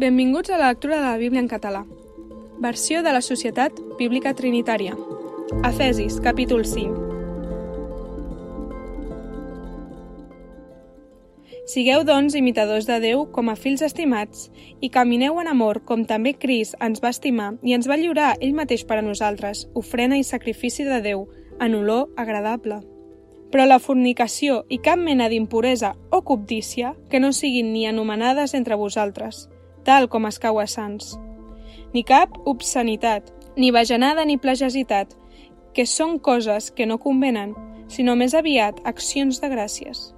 Benvinguts a la lectura de la Bíblia en català. Versió de la Societat Bíblica Trinitària. Efesis, capítol 5. Sigueu, doncs, imitadors de Déu com a fills estimats i camineu en amor com també Cris ens va estimar i ens va lliurar ell mateix per a nosaltres, ofrena i sacrifici de Déu, en olor agradable. Però la fornicació i cap mena d'impuresa o cobdícia que no siguin ni anomenades entre vosaltres, tal com es cau a sants. Ni cap obscenitat, ni bajanada ni plagesitat, que són coses que no convenen, sinó més aviat accions de gràcies.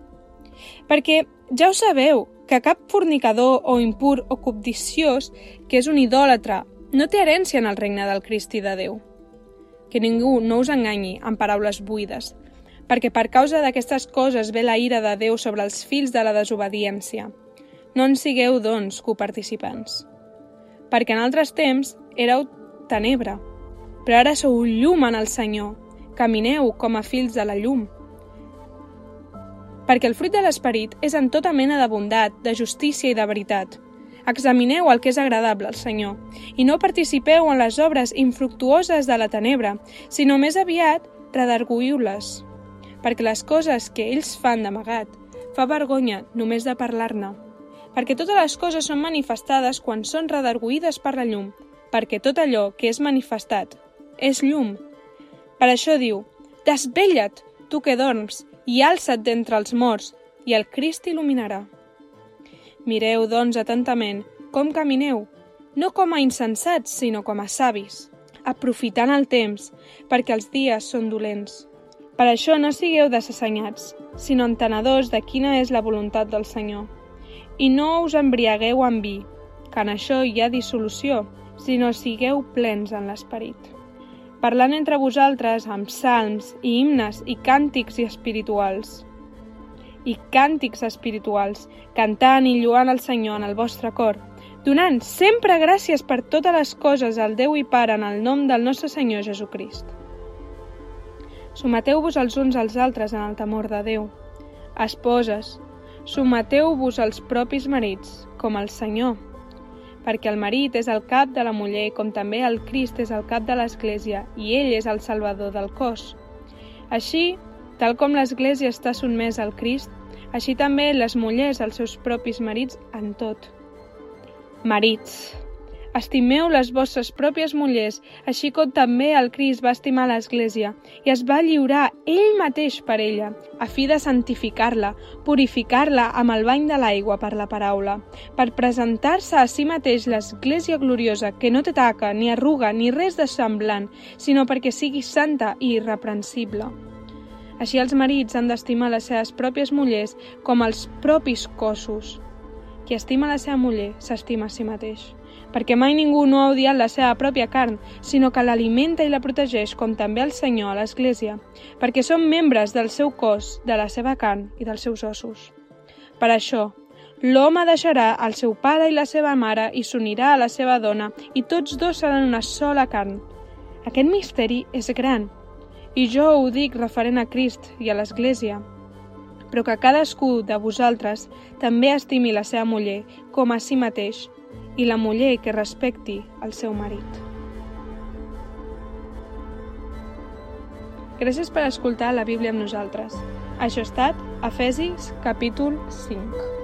Perquè ja ho sabeu, que cap fornicador o impur o cobdiciós, que és un idòlatre, no té herència en el regne del Cristi de Déu. Que ningú no us enganyi amb paraules buides, perquè per causa d'aquestes coses ve la ira de Déu sobre els fills de la desobediència. No en sigueu, doncs, coparticipants. Perquè en altres temps éreu tenebra, però ara sou llum en el Senyor. Camineu com a fills de la llum. Perquè el fruit de l'esperit és en tota mena de bondat, de justícia i de veritat. Examineu el que és agradable al Senyor, i no participeu en les obres infructuoses de la tenebra, sinó més aviat redarguïu-les. Perquè les coses que ells fan d'amagat fa vergonya només de parlar-ne perquè totes les coses són manifestades quan són redarguïdes per la llum, perquè tot allò que és manifestat és llum. Per això diu, desvetlla't, tu que dorms, i alça't d'entre els morts, i el Crist il·luminarà. Mireu, doncs, atentament, com camineu, no com a insensats, sinó com a savis, aprofitant el temps, perquè els dies són dolents. Per això no sigueu desassenyats, sinó entenedors de quina és la voluntat del Senyor i no us embriagueu amb vi, que en això hi ha dissolució, sinó sigueu plens en l'esperit. Parlant entre vosaltres amb salms i himnes i càntics i espirituals. I càntics espirituals, cantant i lluant el Senyor en el vostre cor, donant sempre gràcies per totes les coses al Déu i Pare en el nom del nostre Senyor Jesucrist. Someteu-vos els uns als altres en el temor de Déu. Esposes, Someteu-vos als propis marits, com al Senyor, perquè el marit és el cap de la muller, com també el Crist és el cap de l'Església, i ell és el Salvador del cos. Així, tal com l'Església està sotmesa al Crist, així també les mullers als seus propis marits en tot. Marits, Estimeu les vostres pròpies mullers, així com també el Crist va estimar l'Església i es va lliurar ell mateix per ella, a fi de santificar-la, purificar-la amb el bany de l'aigua per la paraula, per presentar-se a si mateix l'Església gloriosa que no té taca, ni arruga, ni res de semblant, sinó perquè sigui santa i irreprensible. Així els marits han d'estimar les seves pròpies mullers com els propis cossos. Qui estima la seva muller s'estima a si mateix perquè mai ningú no ha odiat la seva pròpia carn, sinó que l'alimenta i la protegeix com també el Senyor a l'Església, perquè són membres del seu cos, de la seva carn i dels seus ossos. Per això, l'home deixarà el seu pare i la seva mare i s'unirà a la seva dona, i tots dos seran una sola carn. Aquest misteri és gran, i jo ho dic referent a Crist i a l'Església, però que cadascú de vosaltres també estimi la seva muller com a si mateix, i la muller que respecti el seu marit. Gràcies per escoltar la Bíblia amb nosaltres. Això ha estat Efesis capítol 5.